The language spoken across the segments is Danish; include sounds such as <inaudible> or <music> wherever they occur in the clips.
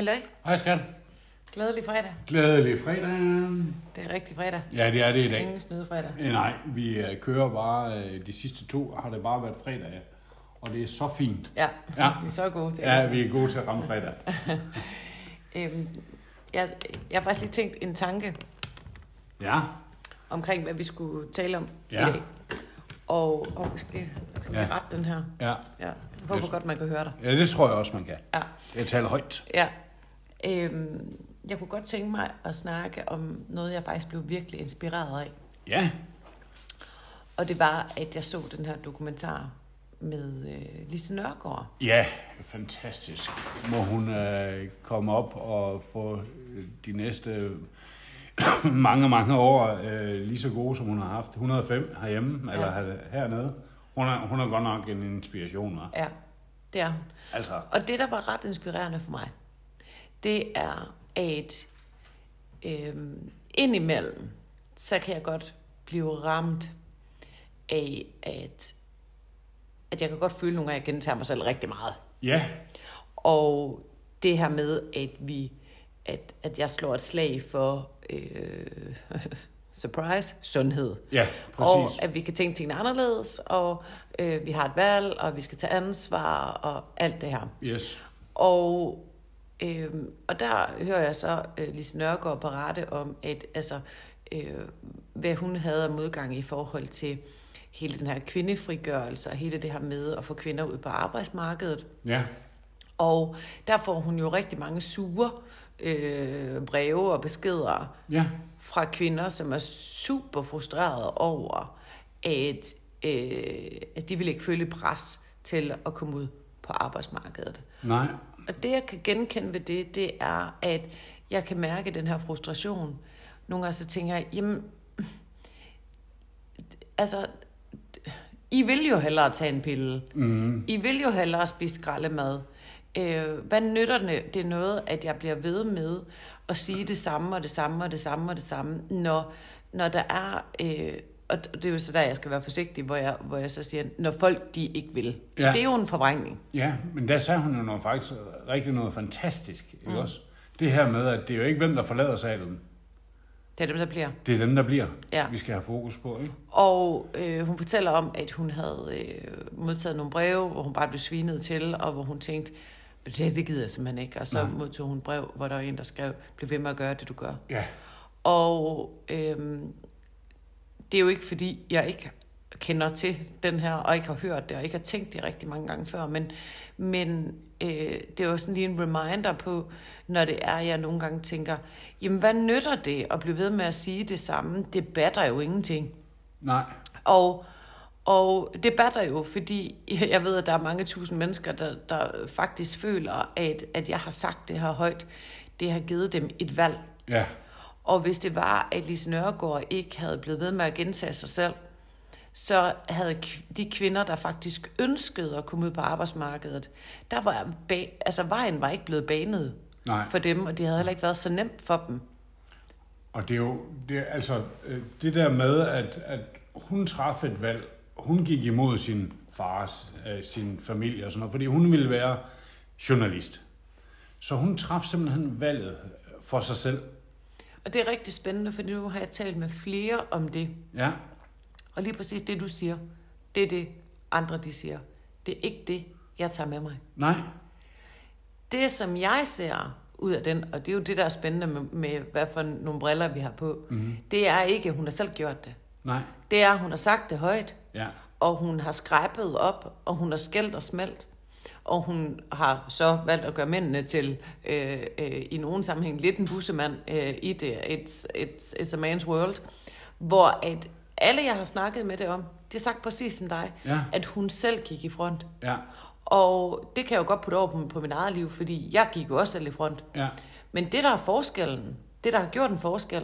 Halløj. Hej skat. Glædelig fredag. Glædelig fredag. Det er rigtig fredag. Ja, det er det i dag. Ingen snyde fredag. Eh, Nej, vi øh, kører bare, øh, de sidste to har det bare været fredag. Og det er så fint. Ja, Ja. <laughs> vi er så gode til Ja, det. vi er gode til at ramme fredag. <laughs> Øhm, jeg, jeg har faktisk lige tænkt en tanke Ja, omkring, hvad vi skulle tale om Ja. i dag. Og, og skal, skal Ja. vi rette den her? ja. Ja. Jeg håber Yes. godt, man kan høre dig. Ja, det tror jeg også, man kan. Ja. Jeg taler højt. ja. Øhm, jeg kunne godt tænke mig at snakke om noget, jeg faktisk blev virkelig inspireret af. Ja, Og det var, at jeg så den her dokumentar med øh, Lise Nørgaard. ja, fantastisk. Må hun øh, komme op og få øh, de næste <coughs> mange, mange år øh, lige så gode, som hun har haft. 105 herhjemme, Ja. eller her- hernede. Hun er, hun er godt nok en inspiration, hva'? Ja, det er hun. Altså, Og det, der var ret inspirerende for mig, det er, at øhm, indimellem, så kan jeg godt blive ramt af, at, at jeg kan godt føle nogle gange, at jeg gentager mig selv rigtig meget. ja, Og det her med, at vi at, at jeg slår et slag for øh, <laughs> surprise, sundhed. ja, Og præcis. at vi kan tænke tingene anderledes, og øh, vi har et valg, og vi skal tage ansvar, og alt det her. Yes. Og, øh, og der hører jeg så øh, Lise Nørgaard berette om, at altså, øh, hvad hun havde af modgang i forhold til hele den her kvindefrigørelse, og hele det her med at få kvinder ud på arbejdsmarkedet. Ja, Og der får hun jo rigtig mange sure øh, breve og beskeder ja, fra kvinder, som er super frustrerede over, at, øh, at de vil ikke føle pres til at komme ud på arbejdsmarkedet. nej, Og det, jeg kan genkende ved det, det er, at jeg kan mærke den her frustration. Nogle gange så tænker jeg, jamen, altså, I vil jo hellere tage en pille. mm, I vil jo hellere spise skraldemad. Øh, hvad nytter det, det er noget, at jeg bliver ved med at sige det samme og det samme og det samme og det samme, når, når der er... Øh, og det er jo så der, jeg skal være forsigtig, hvor jeg, hvor jeg så siger, når folk de ikke vil. Ja. Det er jo en forvrængning. ja, men der sagde hun jo noget, faktisk rigtig noget fantastisk, ikke også? Det her med, at det er jo ikke hvem, der forlader salen. Det er dem, der bliver. Det er dem, der bliver. Ja. Vi skal have fokus på, ikke? Og øh, hun fortæller om, at hun havde øh, modtaget nogle breve, hvor hun bare blev svinet til, og hvor hun tænkte, "Men det, det gider jeg simpelthen ikke. Og så Nej. modtog hun brev, hvor der var en, der skrev, bliv ved med at gøre det, du gør. Ja, Og øhm, det er jo ikke, fordi jeg ikke kender til den her, og ikke har hørt det, og ikke har tænkt det rigtig mange gange før, men, men øh, det er jo sådan lige en reminder på, når det er, jeg nogle gange tænker, jamen hvad nytter det at blive ved med at sige det samme? Det batter jo ingenting. nej, Og, og det batter jo, fordi <laughs> jeg ved, at der er mange tusind mennesker, der, der faktisk føler, at, at jeg har sagt det her højt. Det har givet dem et valg. ja, Og hvis det var, at Lise Nørgaard ikke havde blevet ved med at gentage sig selv, så havde de kvinder, der faktisk ønskede at komme ud på arbejdsmarkedet, der var ba- altså vejen var ikke blevet banet nej. for dem, og det havde heller ikke været så nemt for dem. Og det er jo, det er, altså, øh, det der med, at, at hun traf et valg, hun gik imod sin fars, øh, sin familie og sådan noget, fordi hun ville være journalist. Så hun traf simpelthen valget for sig selv. Og det er rigtig spændende, for nu har jeg talt med flere om det. Ja, Og lige præcis det, du siger, det er det, andre de siger. Det er ikke det, jeg tager med mig. nej, Det, som jeg ser ud af den, og det er jo det, der er spændende med, med hvad for nogle briller vi har på, mm-hmm. det er ikke, at hun har selv gjort det. nej, Det er, at hun har sagt det højt, ja, og hun har skræppet op, og hun har skældt og smelt. Og hun har så valgt at gøre mændene til, øh, øh, i nogen sammenhæng, lidt en bussemand øh, i det. It's, it's, it's a man's world. Hvor at alle, jeg har snakket med det om, de har sagt præcis som dig, Ja. at hun selv gik i front. ja, Og det kan jeg jo godt putte over på, på mit eget liv, fordi jeg gik jo også selv i front. ja, Men det, der er forskellen, det, der har gjort en forskel,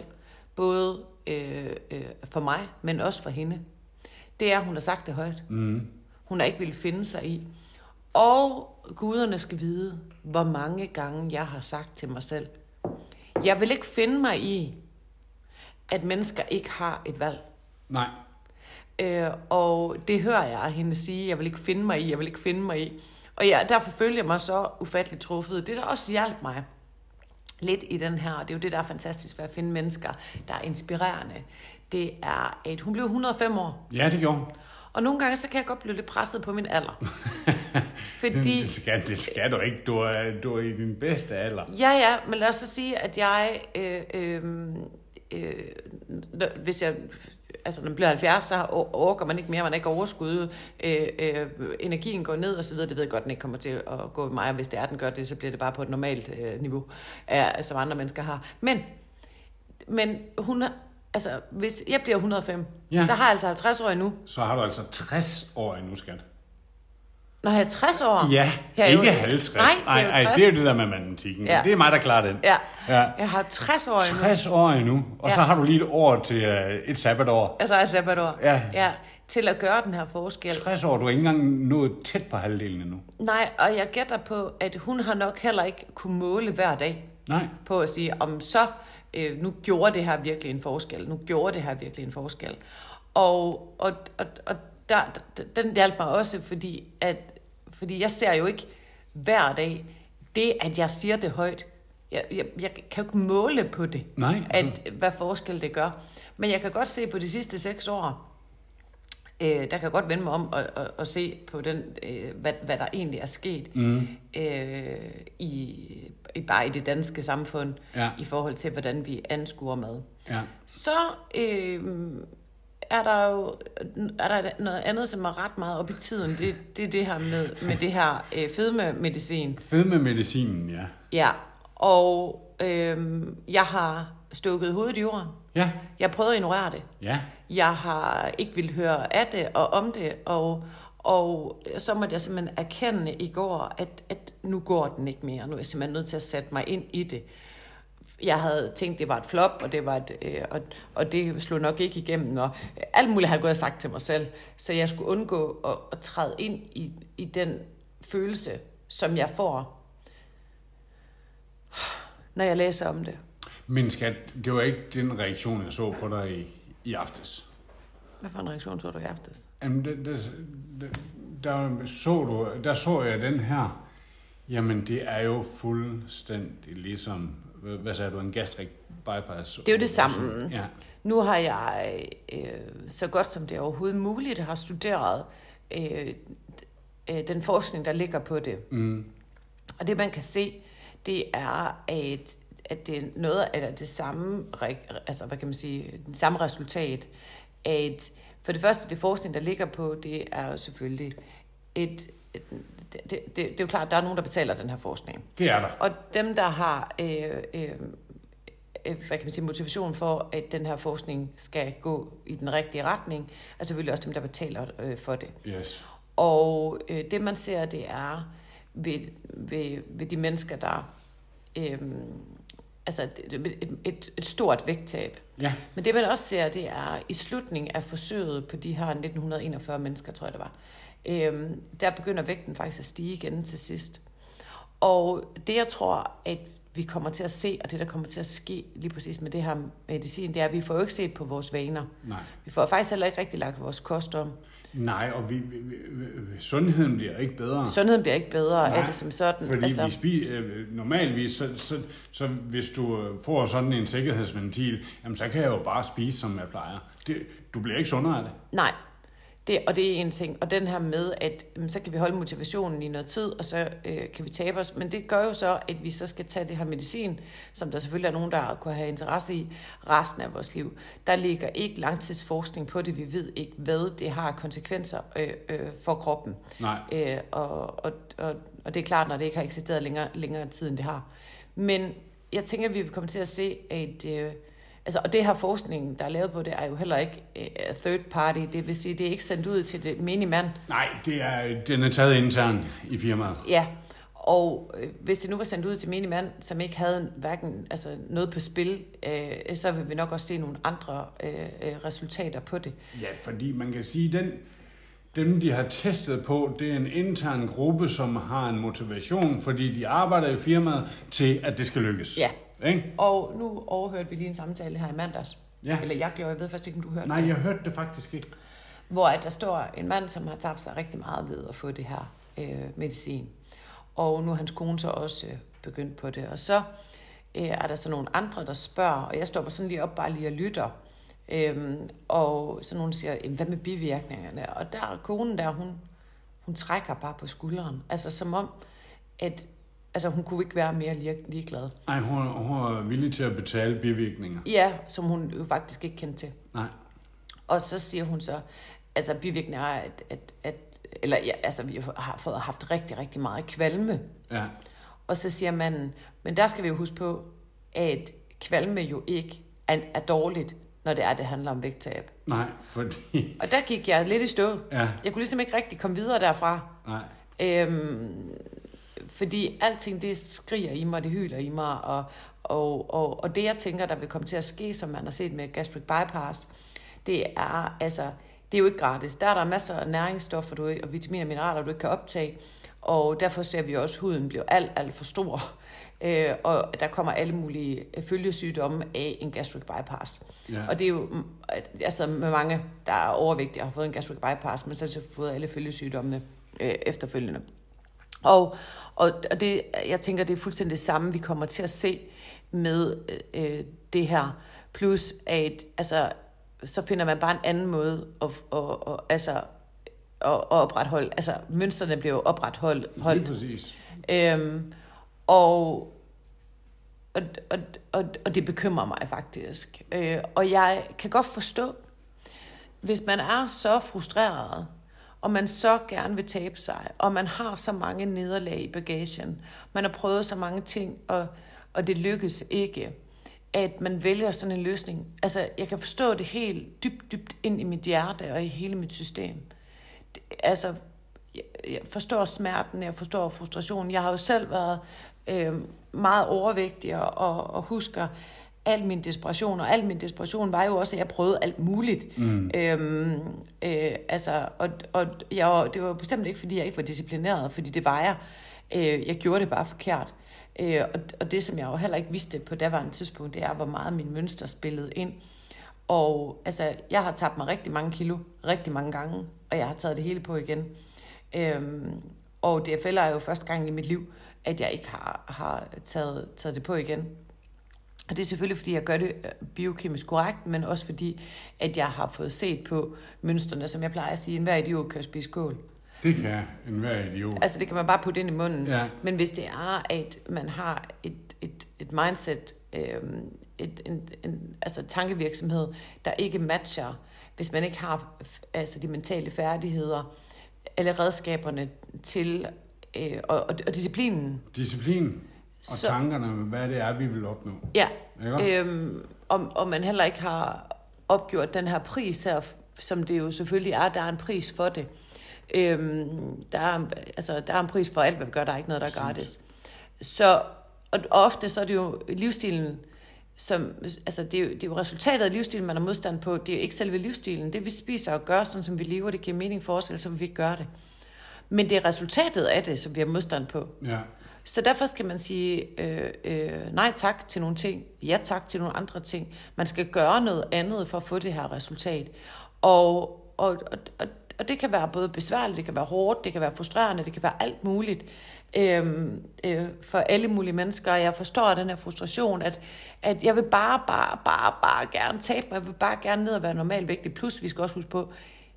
både øh, øh, for mig, men også for hende, det er, at hun har sagt det højt. mm, Hun har ikke ville finde sig i. Og guderne skal vide, hvor mange gange jeg har sagt til mig selv, jeg vil ikke finde mig i, at mennesker ikke har et valg. nej, Øh, og det hører jeg hende sige, jeg vil ikke finde mig i, jeg vil ikke finde mig i. Og ja, derfor følte jeg mig så ufatteligt truffet. Det, der også hjalp mig, lidt i den her, og det er jo det, der er fantastisk ved at finde mennesker, der er inspirerende, det er, at hun blev 105 år. Ja, det gjorde hun. Og nogle gange, så kan jeg godt blive lidt presset på min alder. <laughs> Fordi... Det skal, det skal du ikke. Du er, du er i din bedste alder. Ja, ja, men lad os så sige, at jeg... Øh, øh, øh, hvis jeg altså når man bliver 70, så overgår man ikke mere, man er ikke overskud, øh, øh, energien går ned og så videre. Det ved jeg godt, den ikke kommer til at gå med mig, og hvis det er, den gør det, så bliver det bare på et normalt øh, niveau, øh, som andre mennesker har. Men, men hun er, altså, hvis jeg bliver 105, ja. så har jeg altså 50 år endnu. Så har du altså 60 år endnu, skat. Når jeg er 60 år? Ja, jeg ikke 50. Nej, det er, jo 60. Ej, det er jo det der med matematikken. Ja. Det er mig, der klarer den. Ja. ja. Jeg har 60 år endnu. 60 år endnu, og ja. så har du lige et år til uh, et sabbatår. Altså et sabbatår. Ja. ja. Til at gøre den her forskel. 60 år, du er ikke engang nået tæt på halvdelen endnu. Nej, og jeg gætter på, at hun har nok heller ikke kunne måle hver dag. Nej. På at sige, om så, øh, nu gjorde det her virkelig en forskel. Nu gjorde det her virkelig en forskel. Og, og, og, og der, den hjalp mig også, fordi at fordi jeg ser jo ikke hver dag det, at jeg siger det højt. Jeg, jeg, jeg kan jo ikke måle på det, Nej, at, hvad forskel det gør. Men jeg kan godt se på de sidste seks år, øh, der kan jeg godt vende mig om og, og, og se på den, øh, hvad, hvad der egentlig er sket mm. øh, i, i bare i det danske samfund, ja. i forhold til, hvordan vi anskuer mad. Ja. Så øh, er der jo er der noget andet, som er ret meget op i tiden. Det, det er det her med, med det her øh, fedmemedicin. Fedmemedicinen, ja. Ja, og øh, jeg har stukket hovedet i jorden. Ja. Jeg prøvede at ignorere det. Ja. Jeg har ikke vil høre af det og om det, og, og så måtte jeg simpelthen erkende i går, at, at nu går den ikke mere. Nu er jeg simpelthen nødt til at sætte mig ind i det jeg havde tænkt, det var et flop, og det, var et, øh, og, og det slog nok ikke igennem, og alt muligt havde jeg gået sagt til mig selv. Så jeg skulle undgå at, at træde ind i, i den følelse, som jeg får, når jeg læser om det. Men skat, det var ikke den reaktion, jeg så på dig i, i aftes. Hvad for en reaktion så du i aftes? Jamen, der, der, der, der, så du, der så jeg den her. Jamen, det er jo fuldstændig ligesom hvad sagde du, en gastric bypass? Det er jo det samme. Ja. Nu har jeg øh, så godt som det er overhovedet muligt har studeret øh, øh, den forskning, der ligger på det. Mm. Og det man kan se, det er, at, at det er noget af det samme, altså hvad kan man sige, den samme resultat. At for det første, det forskning, der ligger på, det er jo selvfølgelig et, et det, det, det er jo klart, at der er nogen, der betaler den her forskning. Det er der. Og dem, der har øh, øh, øh, hvad kan man sige, motivation for, at den her forskning skal gå i den rigtige retning, er selvfølgelig også dem, der betaler øh, for det. Yes. Og øh, det, man ser, det er ved, ved, ved de mennesker, der... Øh, altså et, et, et, et stort vægttab. Ja. Men det, man også ser, det er i slutningen af forsøget på de her 1941 mennesker, tror jeg det var, øh, der begynder vægten faktisk at stige igen til sidst. Og det, jeg tror, at vi kommer til at se, og det, der kommer til at ske lige præcis med det her medicin, det er, at vi får jo ikke set på vores vaner. Nej. Vi får faktisk heller ikke rigtig lagt vores kost om. Nej, og vi, vi, vi, sundheden bliver ikke bedre. Sundheden bliver ikke bedre Nej, af det som sådan. Fordi altså, vi spiser, øh, normalvis, så, så, så hvis du øh, får sådan en sikkerhedsventil, jamen så kan jeg jo bare spise, som jeg plejer. Det, du bliver ikke sundere af det. Nej, det, og det er en ting. Og den her med, at jamen, så kan vi holde motivationen i noget tid, og så øh, kan vi tabe os. Men det gør jo så, at vi så skal tage det her medicin, som der selvfølgelig er nogen, der kunne have interesse i resten af vores liv. Der ligger ikke langtidsforskning på det. Vi ved ikke, hvad det har konsekvenser øh, øh, for kroppen. Nej. Øh, og, og, og, og det er klart, når det ikke har eksisteret længere, længere tid, end det har. Men jeg tænker, at vi vil komme til at se, at... Øh, Altså, og det her forskning, der er lavet på det, er jo heller ikke uh, third party. Det vil sige, det er ikke sendt ud til det mand. Nej, det er, den er taget internt i firmaet. Ja, og øh, hvis det nu var sendt ud til mand, som ikke havde hverken altså noget på spil, øh, så vil vi nok også se nogle andre øh, øh resultater på det. Ja, fordi man kan sige, den, dem, de har testet på, det er en intern gruppe, som har en motivation, fordi de arbejder i firmaet til, at det skal lykkes. Ja, ikke? Og nu overhørte vi lige en samtale her i mandags. Ja. Eller jeg gjorde, jeg ved faktisk ikke, om du hørte Nej, det. jeg hørte det faktisk ikke. Hvor at der står en mand, som har tabt sig rigtig meget ved at få det her øh, medicin. Og nu er hans kone så også øh, begyndt på det. Og så øh, er der så nogle andre, der spørger, og jeg stopper sådan lige op bare lige og lytter. Øhm, og så nogen siger, "Jamen, hvad med bivirkningerne? Og der er konen der, hun, hun trækker bare på skulderen. Altså som om, at altså, hun kunne ikke være mere lige, ligeglad. Ej, hun, hun er villig til at betale bivirkninger. Ja, som hun jo faktisk ikke kendte til. Nej. Og så siger hun så, altså bivirkninger er, at, at, at eller ja, altså vi har fået haft rigtig, rigtig meget kvalme. Ja. Og så siger manden, men der skal vi jo huske på, at kvalme jo ikke er, er dårligt, når det er, det handler om vægttab. Nej, fordi... <laughs> Og der gik jeg lidt i stå. Ja, Jeg kunne ligesom ikke rigtig komme videre derfra. nej. Øhm, fordi alting det skriger i mig, det hyler i mig, og, og, og, og det jeg tænker, der vil komme til at ske, som man har set med gastric bypass, det er altså, det er jo ikke gratis. Der er der masser af næringsstoffer du, og vitaminer og mineraler, du ikke kan optage, og derfor ser vi også, at huden bliver alt, alt for stor. Øh, og der kommer alle mulige følgesygdomme af en gastric bypass. Ja. Og det er jo mm, altså med mange, der er overvægtige og har fået en gastric bypass, men så har fået alle følgesygdommene øh, efterfølgende. Og, og, og det, jeg tænker, det er fuldstændig det samme, vi kommer til at se med øh, det her. Plus, at altså, så finder man bare en anden måde at, at, at, altså, at, at opretholde. Altså, mønstrene bliver jo opretholdt. Lige Holdt. præcis. Øhm, og, og, og, og, og det bekymrer mig faktisk. Øh, og jeg kan godt forstå, hvis man er så frustreret, og man så gerne vil tabe sig, og man har så mange nederlag i bagagen, man har prøvet så mange ting, og, og det lykkes ikke, at man vælger sådan en løsning. Altså, jeg kan forstå det helt dybt, dybt ind i mit hjerte og i hele mit system. Altså, jeg, jeg forstår smerten, jeg forstår frustrationen. Jeg har jo selv været øh, meget overvægtig og, og, og husker al min desperation, og al min desperation var jo også, at jeg prøvede alt muligt. Mm. Øhm, øh, altså, og, og jeg, det var bestemt ikke, fordi jeg ikke var disciplineret, fordi det var jeg. Øh, jeg gjorde det bare forkert. Øh, og, og det, som jeg jo heller ikke vidste på daværende tidspunkt, det er, hvor meget min mønster spillede ind. Og altså, jeg har tabt mig rigtig mange kilo, rigtig mange gange, og jeg har taget det hele på igen. Øhm, og DFL er jo første gang i mit liv, at jeg ikke har, har taget, taget det på igen. Og det er selvfølgelig, fordi jeg gør det øh, biokemisk korrekt, men også fordi, at jeg har fået set på mønstrene, som jeg plejer at sige, enhver idiot kan spise kål. Det kan enhver idiot. Altså, det kan man bare putte ind i munden. Ja. Men hvis det er, at man har et, et, et mindset, øhm, et, en, en, altså tankevirksomhed, der ikke matcher, hvis man ikke har altså de mentale færdigheder, eller redskaberne til, øh, og, og, og disciplinen, Disciplin og Så- tankerne hvad det er, vi vil opnå. ja, Ikke øhm, om, om man heller ikke har opgjort den her pris her, som det jo selvfølgelig er, der er en pris for det. Øhm, der, er, altså, der er en pris for alt, hvad vi gør, der er ikke noget, der er gratis. Så, og ofte så er det jo livsstilen, som, altså det er, jo, det er jo resultatet af livsstilen, man har modstand på. Det er jo ikke selve livsstilen. Det vi spiser og gør, sådan som vi lever, det giver mening for os, ellers så vil vi ikke gøre det. Men det er resultatet af det, som vi har modstand på. Ja. Så derfor skal man sige øh, øh, nej tak til nogle ting, ja tak til nogle andre ting. Man skal gøre noget andet for at få det her resultat. Og, og, og, og, og det kan være både besværligt, det kan være hårdt, det kan være frustrerende, det kan være alt muligt øh, øh, for alle mulige mennesker. Jeg forstår den her frustration, at, at jeg vil bare, bare, bare, bare gerne tabe mig. Jeg vil bare gerne ned og være normalvægtig. Plus, vi skal også huske på,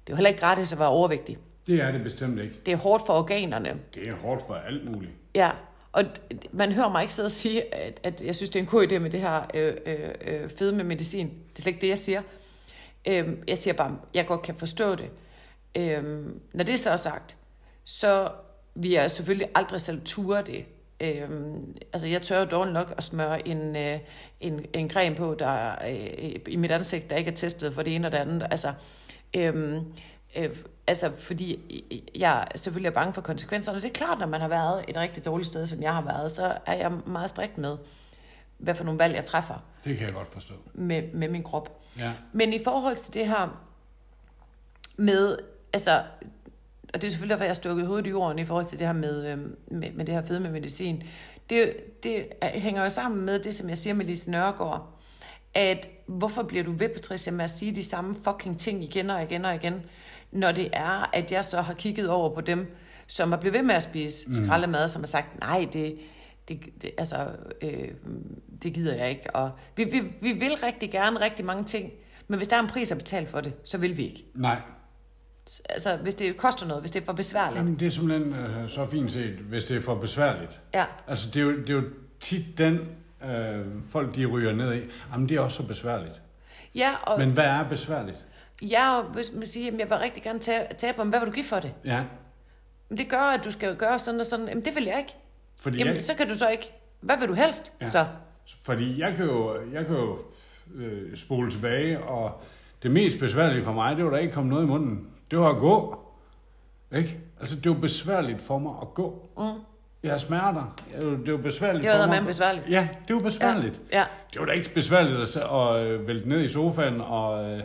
det er jo heller ikke gratis at være overvægtig. Det er det bestemt ikke. Det er hårdt for organerne. Det er hårdt for alt muligt. Ja, og man hører mig ikke sidde og sige, at, at jeg synes, det er en god idé med det her øh, øh, øh fede med medicin. Det er slet ikke det, jeg siger. Øh, jeg siger bare, at jeg godt kan forstå det. Øh, når det så er sagt, så vil jeg selvfølgelig aldrig selv ture det. Øhm, altså, jeg tør jo dårligt nok at smøre en, øh, en, en creme på, der øh, i mit ansigt, der ikke er testet for det ene og det andet. Altså, øhm, øh, altså fordi jeg selvfølgelig er bange for konsekvenserne. Det er klart, når man har været et rigtig dårligt sted, som jeg har været, så er jeg meget strikt med, hvad for nogle valg jeg træffer Det kan jeg godt forstå. med, med min krop. Ja. Men i forhold til det her med, altså, og det er selvfølgelig derfor, jeg har stukket hovedet i jorden i forhold til det her med, øhm, med, med det her fedme medicin. Det, det er- hænger jo sammen med det, som jeg siger med Lise Nørgaard, at hvorfor bliver du ved, Patricia, med at sige de samme fucking ting igen og igen og igen, når det er, at jeg så har kigget over på dem, som er blevet ved med at spise mm. skraldemad, som har sagt, nej, det, det, det, altså, øh, det gider jeg ikke. Og vi, vi, vi vil rigtig gerne rigtig mange ting, men hvis der er en pris at betale for det, så vil vi ikke. Nej. Altså, hvis det koster noget, hvis det er for besværligt. Jamen, det er simpelthen øh, så fint set, hvis det er for besværligt. Ja, Altså, det er jo, det er jo tit den, øh, folk de ryger ned i. Jamen, det er også så besværligt. ja og, Men hvad er besværligt? Ja, og hvis man siger, at jeg vil rigtig gerne tabe, men hvad vil du give for det? Ja, Men det gør, at du skal gøre sådan og sådan. Jamen, det vil jeg ikke. fordi Jamen, jeg, så kan du så ikke. Hvad vil du helst? Ja. Så. Fordi jeg kan jo, jeg kan jo øh, spole tilbage, og det mest besværlige for mig, det var da ikke komme noget i munden. Det var at gå. Ikke? Altså, det var besværligt for mig at gå. Mm. Jeg har smerter. Det var besværligt Det var for mig. eddermame besværligt. Ja, det var besværligt. Ja. Det var da ikke besværligt at, at vælte ned i sofaen og, øh,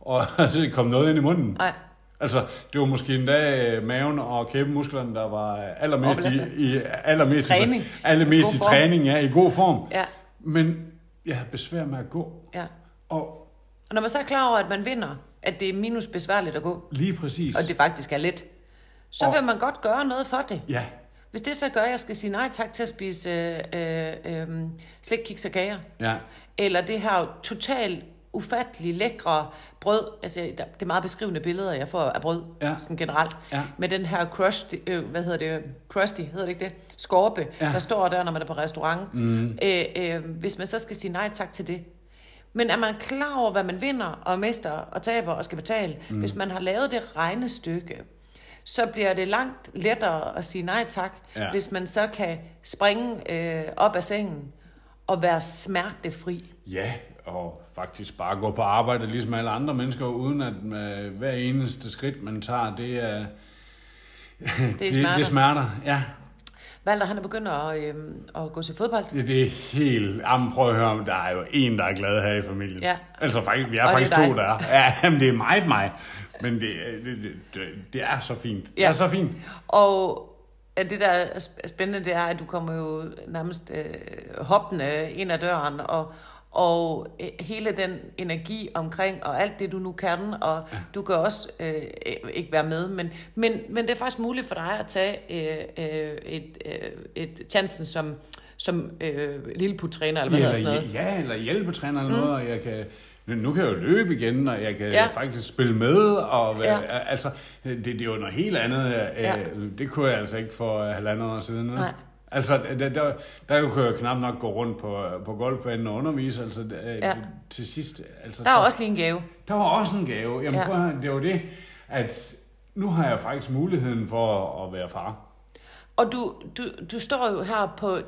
og <laughs> så kom noget ind i munden. Nej. Altså, det var måske endda øh, maven og kæbemusklerne, der var allermest i, i, allermest Træning. i, allermest i form. træning, ja, i god form. Ja. Men jeg havde besvær med at gå. ja. Og Og når man så er klar over, at man vinder, at det er minus besværligt at gå, lige præcis. og det faktisk er let, så Og- vil man godt gøre noget for det. Ja, Hvis det så gør, at jeg skal sige nej tak til at spise øh, øh, øh, slikkiks og kager, ja, eller det her totalt ufattelig lækre brød, altså det er meget beskrivende billeder, jeg får af brød, Ja. sådan generelt, Ja. med den her crusty, øh, hvad hedder det, crusty, hedder det ikke det, skorpe, Ja. der står der, når man er på restaurant. Mm. Øh, øh, hvis man så skal sige nej tak til det. Men er man klar over, hvad man vinder og mister og taber og skal betale, mm. hvis man har lavet det regnestykke, så bliver det langt lettere at sige nej tak, Ja. hvis man så kan springe øh, op af sengen og være smertefri. ja, og faktisk bare gå på arbejde ligesom alle andre mennesker, uden at øh, hver eneste skridt, man tager, det er... <laughs> <laughs> det, smerter. det smerter, ja. Valter, han er begyndt at, øh, at gå til fodbold. Det, det er helt... Jamen, prøv at høre, der er jo en, der er glad her i familien. Ja. Altså, faktisk, vi er Og det er faktisk to, der er. Ja, <laughs> jamen, det er meget mig. Men det, det, det, det, det er så fint. Det Ja. er så fint. Og det, der er sp- spændende, det er, at du kommer jo nærmest øh, hoppende ind ad døren, og, og øh, hele den energi omkring, og alt det, du nu kan, og du kan også øh, ikke være med, men, men, men det er faktisk muligt for dig at tage øh, øh, et, øh, et chancen som, som øh, lilleput-træner, eller hvad sådan eller, noget. ja, eller hjælpetræner eller noget, og jeg kan... Nu kan jeg jo løbe igen, og jeg kan Ja. ja. faktisk spille med, og Ja. ja. altså, det, det er jo noget helt andet. Ja. Ja. Det kunne jeg altså ikke for halvandet år siden. Nej. Altså, der, der, der kunne jeg knap nok gå rundt på, på golfbanen og undervise, altså Ja. ja. til sidst. Altså, Der er så- også lige en gave. Der var også en gave. Jamen, Ja. prøv det var det, at nu har jeg faktisk muligheden for at være far. Og du, du, du står jo her på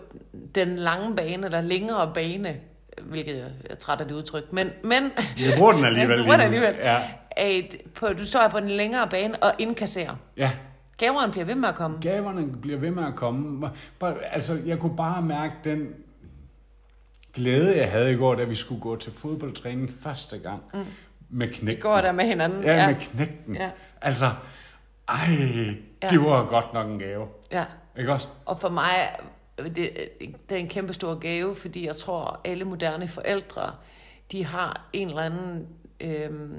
den lange bane, eller længere bane, hvilket jeg er træt af det udtryk, men, men Jeg bruger den <laughs> alligevel. Du bruger den alligevel. Ja. at på, du står her på den længere bane og indkasserer. ja. Gaveren bliver ved med at komme. Gaverne bliver ved med at komme. Bare- Altså, jeg kunne bare mærke den glæde, jeg havde i går, da vi skulle gå til fodboldtræning første gang. Mm. Med knægten. Går der med hinanden. Ja, med knægten. Ja. Altså, ej, Ja. det var godt nok en gave. ja. Ikke også? Og for mig, det, det er en kæmpe stor gave, fordi jeg tror, alle moderne forældre, de har en eller anden øhm,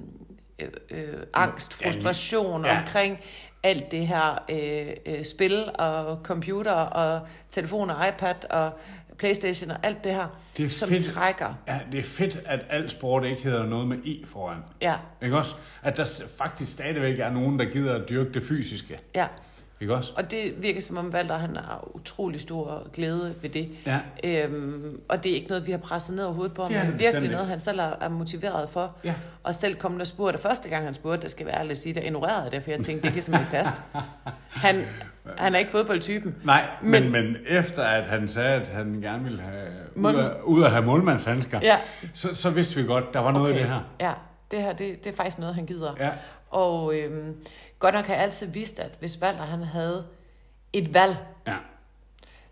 øh, øh, angst, Ja, frustration ja. omkring alt det her øh, øh, spil og computer og telefon og iPad og Playstation og alt det her, Det er som fedt. trækker. Ja, det er fedt, at al sport ikke hedder noget med E foran. Ja, Ikke også? At der faktisk stadigvæk er nogen, der gider at dyrke det fysiske. ja. Ikke også? Og det virker som om Valter, han har utrolig stor glæde ved det. Ja. Øhm, og det er ikke noget, vi har presset ned over hovedet på ham, Det er men det virkelig noget, han selv er, er motiveret for. Ja. Og selv kom og spurgte, første gang han spurgte, det skal være ærligt at sige, der ignorerede det, for jeg tænkte, det kan simpelthen ikke passe. Han, han er ikke fodboldtypen. Nej, Men- men, men, efter at han sagde, at han gerne ville have ud Mål- af, ud at have målmandshandsker, Ja, så, så vidste vi godt, der var noget i det her. Ja, det her, det, det er faktisk noget, han gider. Ja, Og øhm, godt nok har jeg altid vidst, at hvis Valter han havde et valg, ja.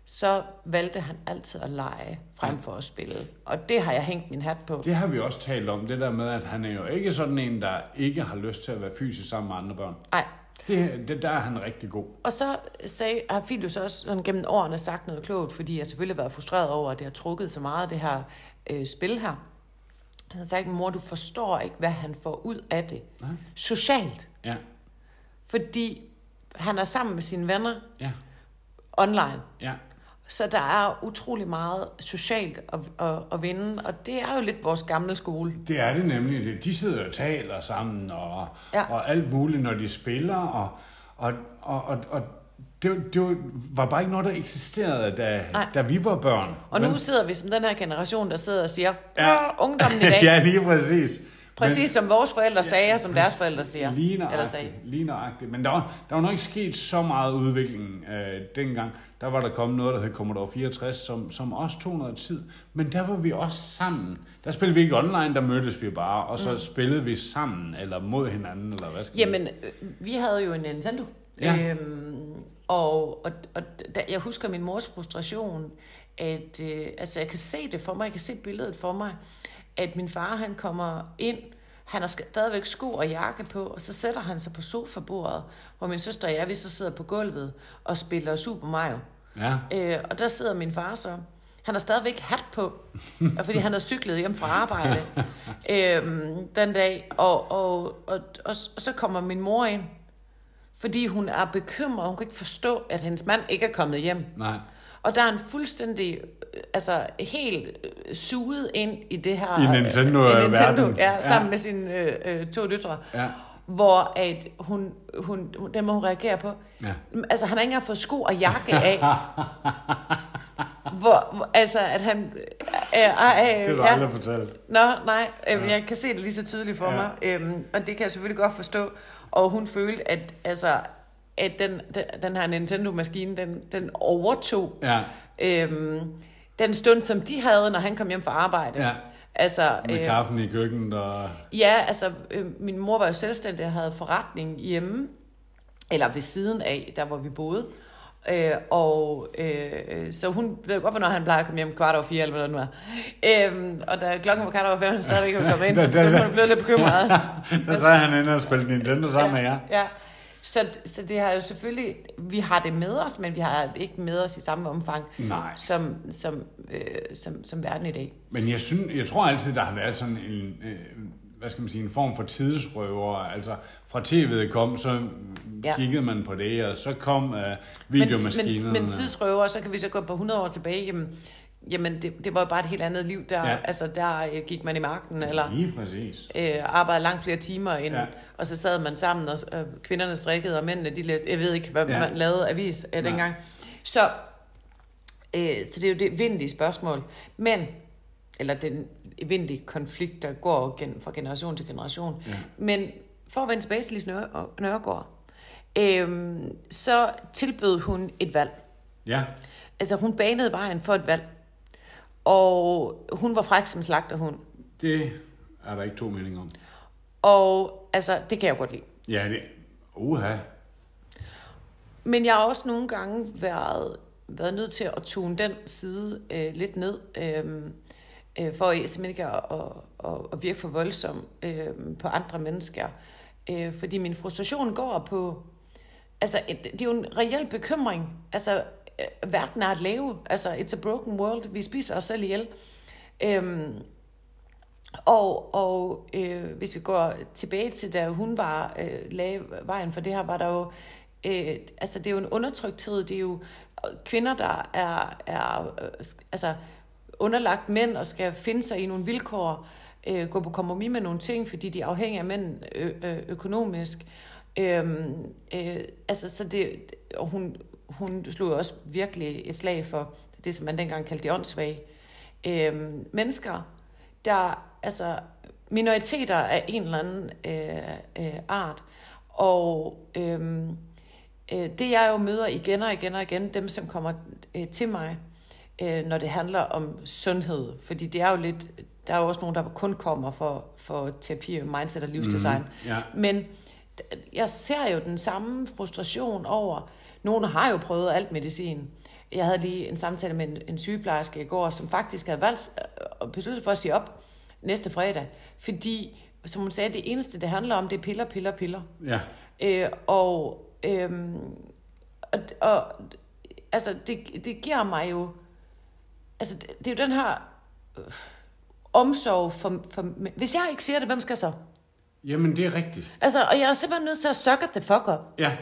så valgte han altid at lege frem for at spille. Og det har jeg hængt min hat på. Det har vi også talt om, det der med, at han er jo ikke sådan en, der ikke har lyst til at være fysisk sammen med andre børn. Nej, Det, det der er han rigtig god. Og så sagde, har Filius også sådan gennem årene sagt noget klogt, fordi jeg selvfølgelig har været frustreret over, at det har trukket så meget, det her øh, spil her. Han har sagt, mor, du forstår ikke, hvad han får ud af det. Nej. Socialt. Ja, Fordi han er sammen med sine venner ja, online. ja. Så der er utrolig meget socialt at, at, at vinde, og det er jo lidt vores gamle skole. Det er det nemlig. De sidder og taler sammen og, Ja. og alt muligt, når de spiller. Og, og, og, og, og det, det var bare ikke noget, der eksisterede, da, Nej. da vi var børn. Og nu Men- sidder vi som den her generation, der sidder og siger, ja. ungdommen i dag, <laughs> ja, lige præcis. Præcis som vores forældre sagde, og som deres forældre siger. Lige eller sagde. lige nøjagtigt. Men der var, der var nok ikke sket så meget udvikling øh, dengang. Der var der kommet noget, der hed Commodore 64, som, som også tog noget tid. Men der var vi også sammen. Der spillede vi ikke online, der mødtes vi bare, og så mm. spillede vi sammen, eller mod hinanden, eller hvad skal Jamen, øh, vi havde jo en Nintendo. Ja. Øhm, og, og, og da, jeg husker min mors frustration, at øh, altså jeg kan se det for mig, jeg kan se billedet for mig, at min far han kommer ind, han har stadigvæk sko og jakke på, og så sætter han sig på sofabordet, hvor min søster og jeg, vi så sidder på gulvet og spiller Super Mario. Ja. Øh, og der sidder min far så. Han har stadigvæk hat på, <laughs> fordi han har cyklet hjem fra arbejde øhm, den dag. Og, og, og, og, og så kommer min mor ind, fordi hun er bekymret. Hun kan ikke forstå, at hendes mand ikke er kommet hjem. Nej. Og der er han fuldstændig, altså helt øh, suget ind i det her... I øh, Nintendo, verden. ja, Ja. sammen med sine øh, øh, to døtre. Ja. Hvor at hun, hun, hun, den må hun reagere på. Ja. Altså, han har ikke engang fået sko og jakke af. <laughs> hvor, altså, at han... Øh, øh, øh, Det har ja. aldrig fortalt. Nå, nej, øh, jeg kan se det lige så tydeligt for Ja. mig. Øhm, og det kan jeg selvfølgelig godt forstå. Og hun følte, at, altså, at den, den, den her Nintendo-maskine, den, den overtog Ja. øhm, den stund, som de havde, når han kom hjem fra arbejde. Ja. Altså, Med øh, kaffen i køkkenet og... Ja, altså, øh, min mor var jo selvstændig og havde forretning hjemme, eller ved siden af, der hvor vi boede. Øh, og øh, så hun ved godt, hvornår han plejer at komme hjem kvart over fire, eller hvad det nu er. Øh, og da klokken var kvart over fem, han stadigvæk ikke kommet ind, <laughs> så begyndte hun blevet lidt bekymret. <laughs> Der sad han inde og spillede Nintendo sammen med jer. Ja. Så, så det har jo selvfølgelig, vi har det med os, men vi har det ikke med os i samme omfang, Nej. som, som, øh, som, som verden i dag. Men jeg, synes, jeg tror altid, der har været sådan en, øh, hvad skal man sige, en form for tidsrøver. Altså, fra tv'et kom, så Ja. kiggede man på det, og så kom øh, Men, videomaskinerne. men, men tidsrøver, så kan vi så gå på 100 år tilbage, jamen, jamen det, det var jo bare et helt andet liv. Der, ja. Altså, der øh, gik man i marken, eller Lige præcis. øh, arbejdede langt flere timer ind, ja. Og så sad man sammen, og øh, kvinderne strikkede, og mændene, de læste, jeg ved ikke, hvad ja. Man lavede avis øh, dengang. Så, øh, så det er jo det vindelige spørgsmål. Men, eller den vindelige konflikt, der går gen, fra generation til generation. Ja. Men for at vende tilbage til Lise Nør- Nørgaard, øh, så tilbød hun et valg. Ja, Altså, hun banede vejen for et valg. Og hun var fræk som slagterhund. det er der ikke to meninger om. Og altså, det kan jeg godt lide. Ja, det... Uha. Men jeg har også nogle gange været, været nødt til at tune den side øh, lidt ned, øh, øh, for simpelthen ikke at, at, at, at virke for voldsom øh, på andre mennesker. Øh, fordi min frustration går på, altså et- det er jo en reel bekymring. Altså, Øh, verden er at leve. Altså, it's a broken world. Vi spiser os selv ihjel. Øhm, og og øh, hvis vi går tilbage til, da hun var øh, lagde vejen for det her, var der jo, øh, altså det er jo en undertrykthed, det er jo øh, kvinder, der er, er øh, altså underlagt mænd og skal finde sig i nogle vilkår, øh, gå på kompromis med nogle ting, fordi de er afhængige af mænd ø- økonomisk. Øhm, øh, altså, så det, og hun, hun slog jo også virkelig et slag for det, som man dengang kaldte de åndssvage øhm, mennesker, der, altså minoriteter af en eller anden øh, øh, art. Og øhm, øh, det jeg jo møder igen og igen og igen, dem som kommer øh, til mig, øh, når det handler om sundhed, fordi det er jo lidt, der er jo også nogen, der kun kommer for, for terapi, mindset og livsdesign. Mhm, ja. Men d- jeg ser jo den samme frustration over, nogle har jo prøvet alt medicin. Jeg havde lige en samtale med en, en sygeplejerske i går, som faktisk havde valgt øh, og besluttet for at sige op næste fredag, fordi, som hun sagde, det eneste, det handler om, det er piller, piller, piller. Ja. Øh, og, øhm, og, og altså, det, det giver mig jo, altså, det, det er jo den her øh, omsorg for, for, hvis jeg ikke siger det, hvem skal så? Jamen, det er rigtigt. Altså, og jeg er simpelthen nødt til at suck the fuck up. Ja.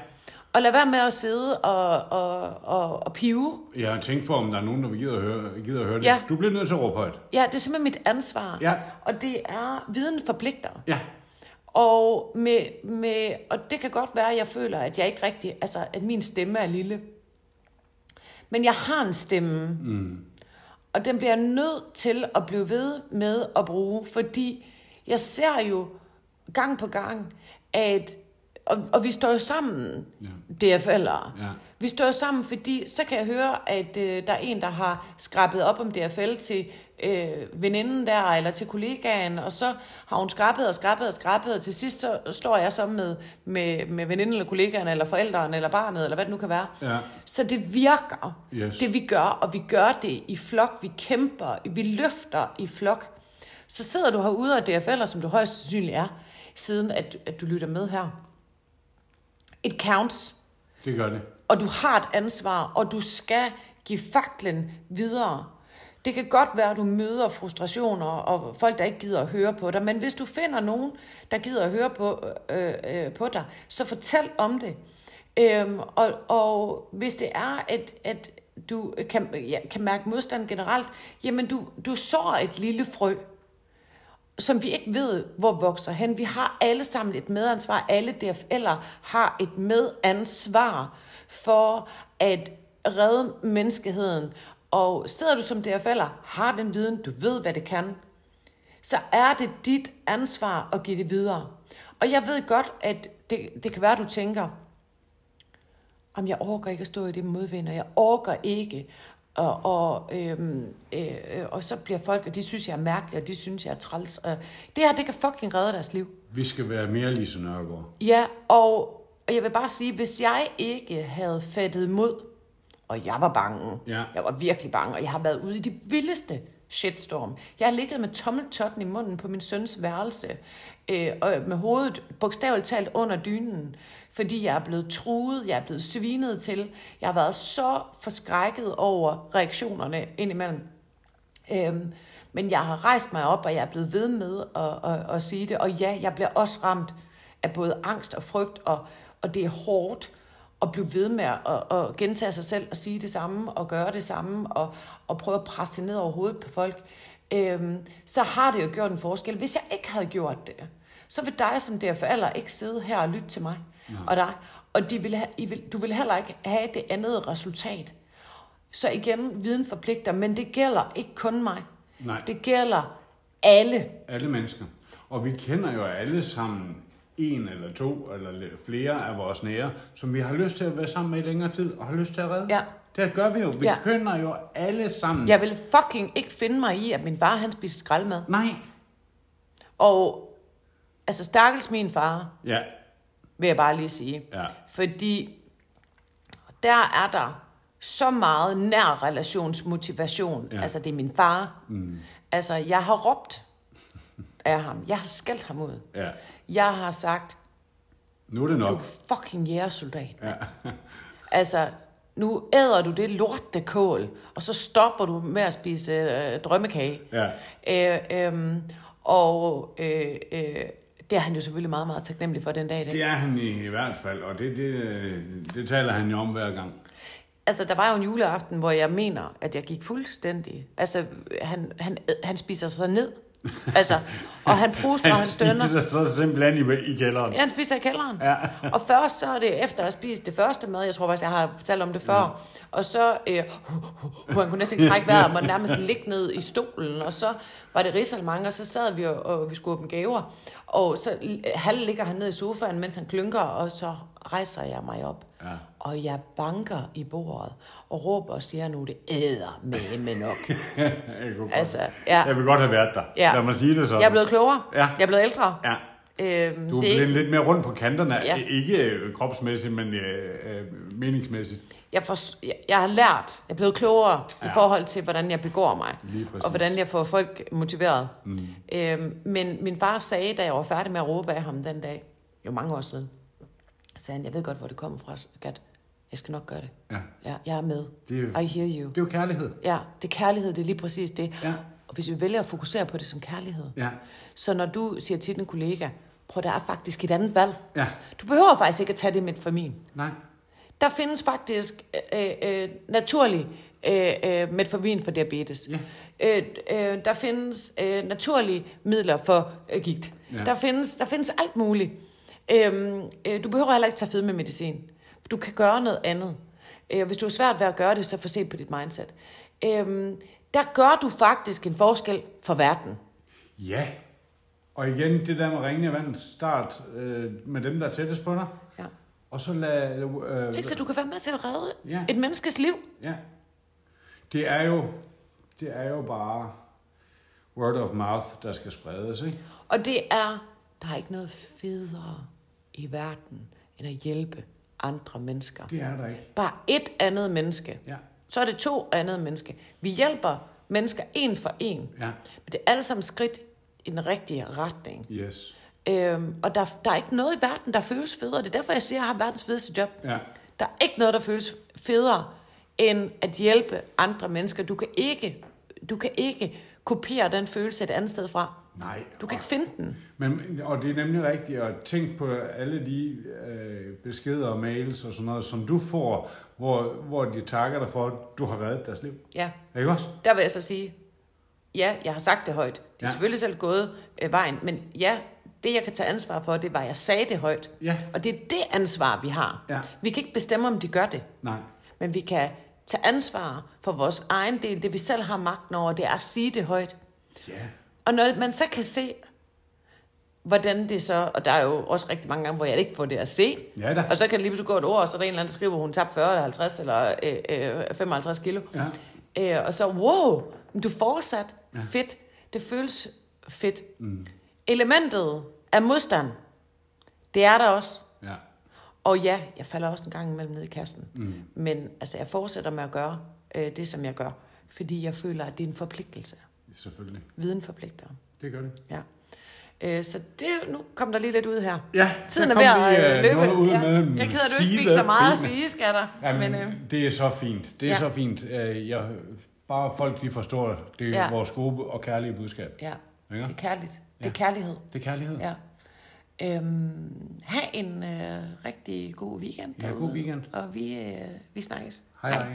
Og lad være med at sidde og, og, og, og pive. Jeg har tænkt på, om der er nogen, der gider at høre, gider at høre det. Ja. Du bliver nødt til at råbe højt. Ja, det er simpelthen mit ansvar. Ja. Og det er, viden forpligter. Ja. Og, med, med, og det kan godt være, at jeg føler, at jeg ikke rigtig, altså at min stemme er lille. Men jeg har en stemme. Mm. Og den bliver jeg nødt til at blive ved med at bruge, fordi jeg ser jo gang på gang, at, og, og vi står jo sammen, ja. DFL'ere. Ja. Vi står jo sammen, fordi så kan jeg høre, at øh, der er en, der har skrabet op om DFL til øh, veninden der, eller til kollegaen, og så har hun skrabet og skrabet og skrabet, og til sidst så står jeg så med, med, med veninden eller kollegaen, eller forældrene, eller barnet, eller hvad det nu kan være. Ja. Så det virker, Yes. det vi gør, og vi gør det i flok, vi kæmper, vi løfter i flok. Så sidder du herude og DFL'er, som du højst sandsynligt er, siden at, at du lytter med her. It counts. Det gør det. Og du har et ansvar, og du skal give faklen videre. Det kan godt være, at du møder frustrationer og folk, der ikke gider at høre på dig, men hvis du finder nogen, der gider at høre på, øh, øh, på dig, så fortæl om det. Øhm, og, og hvis det er, at, at du kan, ja, kan mærke modstand generelt, jamen du, du sår et lille frø, som vi ikke ved, hvor vokser hen. Vi har alle sammen et medansvar. Alle DFL'er har et medansvar for at redde menneskeheden. Og sidder du som DFL'er, har den viden, du ved, hvad det kan, så er det dit ansvar at give det videre. Og jeg ved godt, at det, det kan være, at du tænker, om jeg orker ikke at stå i det modvind, og jeg orker ikke. Og, og, øhm, øh, og så bliver folk, og de synes, jeg er mærkelig, og de synes, jeg er træls. Og det her, det kan fucking redde deres liv. Vi skal være mere Lise Nørgaard. Ja, og, og jeg vil bare sige, hvis jeg ikke havde fattet mod, og jeg var bange, Ja. jeg var virkelig bange, og jeg har været ude i de vildeste shitstorm. Jeg har ligget med tommeltotten i munden på min søns værelse, øh, og med hovedet bogstaveligt talt under dynen, fordi jeg er blevet truet, jeg er blevet svinet til. Jeg har været så forskrækket over reaktionerne indimellem. Øhm, men jeg har rejst mig op, og jeg er blevet ved med at, at, at sige det. Og ja, jeg bliver også ramt af både angst og frygt, og, og det er hårdt at blive ved med at, at gentage sig selv og sige det samme, og gøre det samme, og, og prøve at presse det ned over hovedet på folk. Øhm, så har det jo gjort en forskel. Hvis jeg ikke havde gjort det, så vil dig som DFL'er ikke sidde her og lytte til mig og dig. Og de vil have, I vil, du vil heller ikke have det andet resultat. Så igen, viden forpligter, men det gælder ikke kun mig. Nej. Det gælder alle. Alle mennesker. Og vi kender jo alle sammen en eller to eller flere af vores nære, som vi har lyst til at være sammen med i længere tid, og har lyst til at redde. Ja. Det gør vi jo. Vi Ja. kender jo alle sammen. Jeg vil fucking ikke finde mig i, at min far han spiser skraldmad. Nej. Og altså, stakkels min far, Ja. Vil jeg bare lige sige. Ja. Fordi der er der så meget nær relationsmotivation. Ja. Altså, det er min far. Mm. Altså, jeg har råbt af ham. Jeg har skældt ham ud. Ja. Jeg har sagt, Nu er det du nok. er fucking jægersoldat. Ja. Altså, nu æder du det lortekål, og så stopper du med at spise øh, drømmekage. Ja. Øh, øhm, og øh, øh, det er han jo selvfølgelig meget, meget taknemmelig for den dag i dag. Det er han i hvert fald, og det, det, det taler han jo om hver gang. Altså, der var jo en juleaften, hvor jeg mener, at jeg gik fuldstændig. Altså, han, han, han spiser sig ned. Altså, og han pruster, og han <laughs> stønner. spiser så simpelthen i, i kælderen. Ja, han spiser i kælderen. Ja. og først så er det efter at have spist det første mad, jeg tror faktisk, jeg har fortalt om det før, ja. og så, øh, han kunne næsten ikke trække vejret, og nærmest ligge ned i stolen, og så var det risalemang, og så sad vi, og, og vi skulle åbne gaver, og så halv ligger han ned i sofaen, mens han klynker, og så rejser jeg mig op, Ja. Og jeg banker i bordet, og råber og siger nu, det æder med med nok. <laughs> Jeg, kunne altså, ja, jeg vil godt have været der. Ja. Lad mig sige det sådan. jeg er blevet klogere, Ja. jeg er blevet ældre. Ja. Øhm, Du er blevet lidt mere rundt på kanterne. Ja. Ikke øh, kropsmæssigt, men øh, øh, meningsmæssigt. jeg, for, jeg, jeg har lært, jeg er blevet klogere ja. i forhold til, hvordan jeg begår mig. Og hvordan jeg får folk motiveret. Mm. Øhm, men min far sagde, da jeg var færdig med at råbe af ham den dag, jo mange år siden, sagde han, jeg ved godt, hvor det kommer fra, Gat. Jeg skal nok gøre det. Ja. Ja, jeg er med. Det er jo- I hear you. Det er jo kærlighed. Ja, det er kærlighed, det er lige præcis det. Ja. Og hvis vi vælger at fokusere på det som kærlighed, Ja. så når du siger til din kollega, prøv, der er faktisk et andet valg. Ja. Du behøver faktisk ikke at tage det med for min. Nej. Der findes faktisk øh, øh, naturlig øh, øh, metformin for diabetes. Ja. Øh, øh, der findes øh, naturlige midler for øh, gigt. Ja. Der, findes, der findes alt muligt. Øhm, øh, du behøver heller ikke tage fedme medicin. Du kan gøre noget andet. Øh, hvis du har svært ved at gøre det, så få set på dit mindset. Øhm, der gør du faktisk en forskel for verden. Ja. Og igen, det der med ringende vand, start øh, med dem, der er tættest på dig. Ja. Og så lad... Øh, Tænk så, du kan være med til at redde Ja. et menneskes liv. Ja. Det er jo, det er jo bare word of mouth, der skal spredes, ikke? Og det er, der er ikke noget federe i verden, end at hjælpe andre mennesker. Det er der ikke. Bare et andet menneske. Ja. Så er det to andet menneske. Vi hjælper mennesker en for en. Ja. Men det er alle sammen skridt i den rigtige retning. Yes. Øhm, og der, der er ikke noget i verden, der føles federe. Det er derfor, jeg siger, at jeg har verdens fedeste job. Ja. Der er ikke noget, der føles federe, end at hjælpe andre mennesker. Du kan ikke, du kan ikke kopiere den følelse et andet sted fra. Nej. Du kan ikke finde den. Men, og det er nemlig rigtigt at tænke på alle de øh, beskeder og mails og sådan noget, som du får, hvor, hvor de takker dig for, at du har reddet deres liv. Ja, Ikke også? der vil jeg så sige, ja, jeg har sagt det højt. Det er Ja. selvfølgelig selv gået øh, vejen, men ja, det jeg kan tage ansvar for, det var, at jeg sagde det højt. Ja. Og det er det ansvar, vi har. Ja. Vi kan ikke bestemme, om de gør det. Nej. Men vi kan tage ansvar for vores egen del. Det vi selv har magten over, det er at sige det højt. Ja. Og når man så kan se, hvordan det så... Og der er jo også rigtig mange gange, hvor jeg ikke får det at se. Ja da. Og så kan det lige pludselig gå et ord, og så er der en eller anden, der skriver, at hun tabte 40 eller 50 eller øh, øh, 55 kilo. Ja. Øh, og så, wow, du er fortsat ja. fedt. Det føles fedt. Mm. Elementet af modstand, det er der også. Ja. Og ja, jeg falder også en gang imellem ned i kassen. Mm. Men altså, jeg fortsætter med at gøre øh, det, som jeg gør. Fordi jeg føler, at det er en forpligtelse. Selvfølgelig. Viden forpligter. Det gør det. Ja. Øh, så det, nu kom der lige lidt ud her. Ja, Tiden er ved at øh, løbe. ud ja. med Jeg er ked af, at du ikke fik så meget at sige, skatter. Jamen, Men, øh, det er så fint. Det er Ja. så fint. Øh, Jeg, bare folk, de forstår det er Ja. vores gode og kærlige budskab. ja, Ikke? det er kærligt. Det er Ja. kærlighed. Det er kærlighed. Ja. Øhm, ha' en øh, rigtig god weekend Ja, god derude. weekend. Og vi, øh, vi snakkes. Hej hej.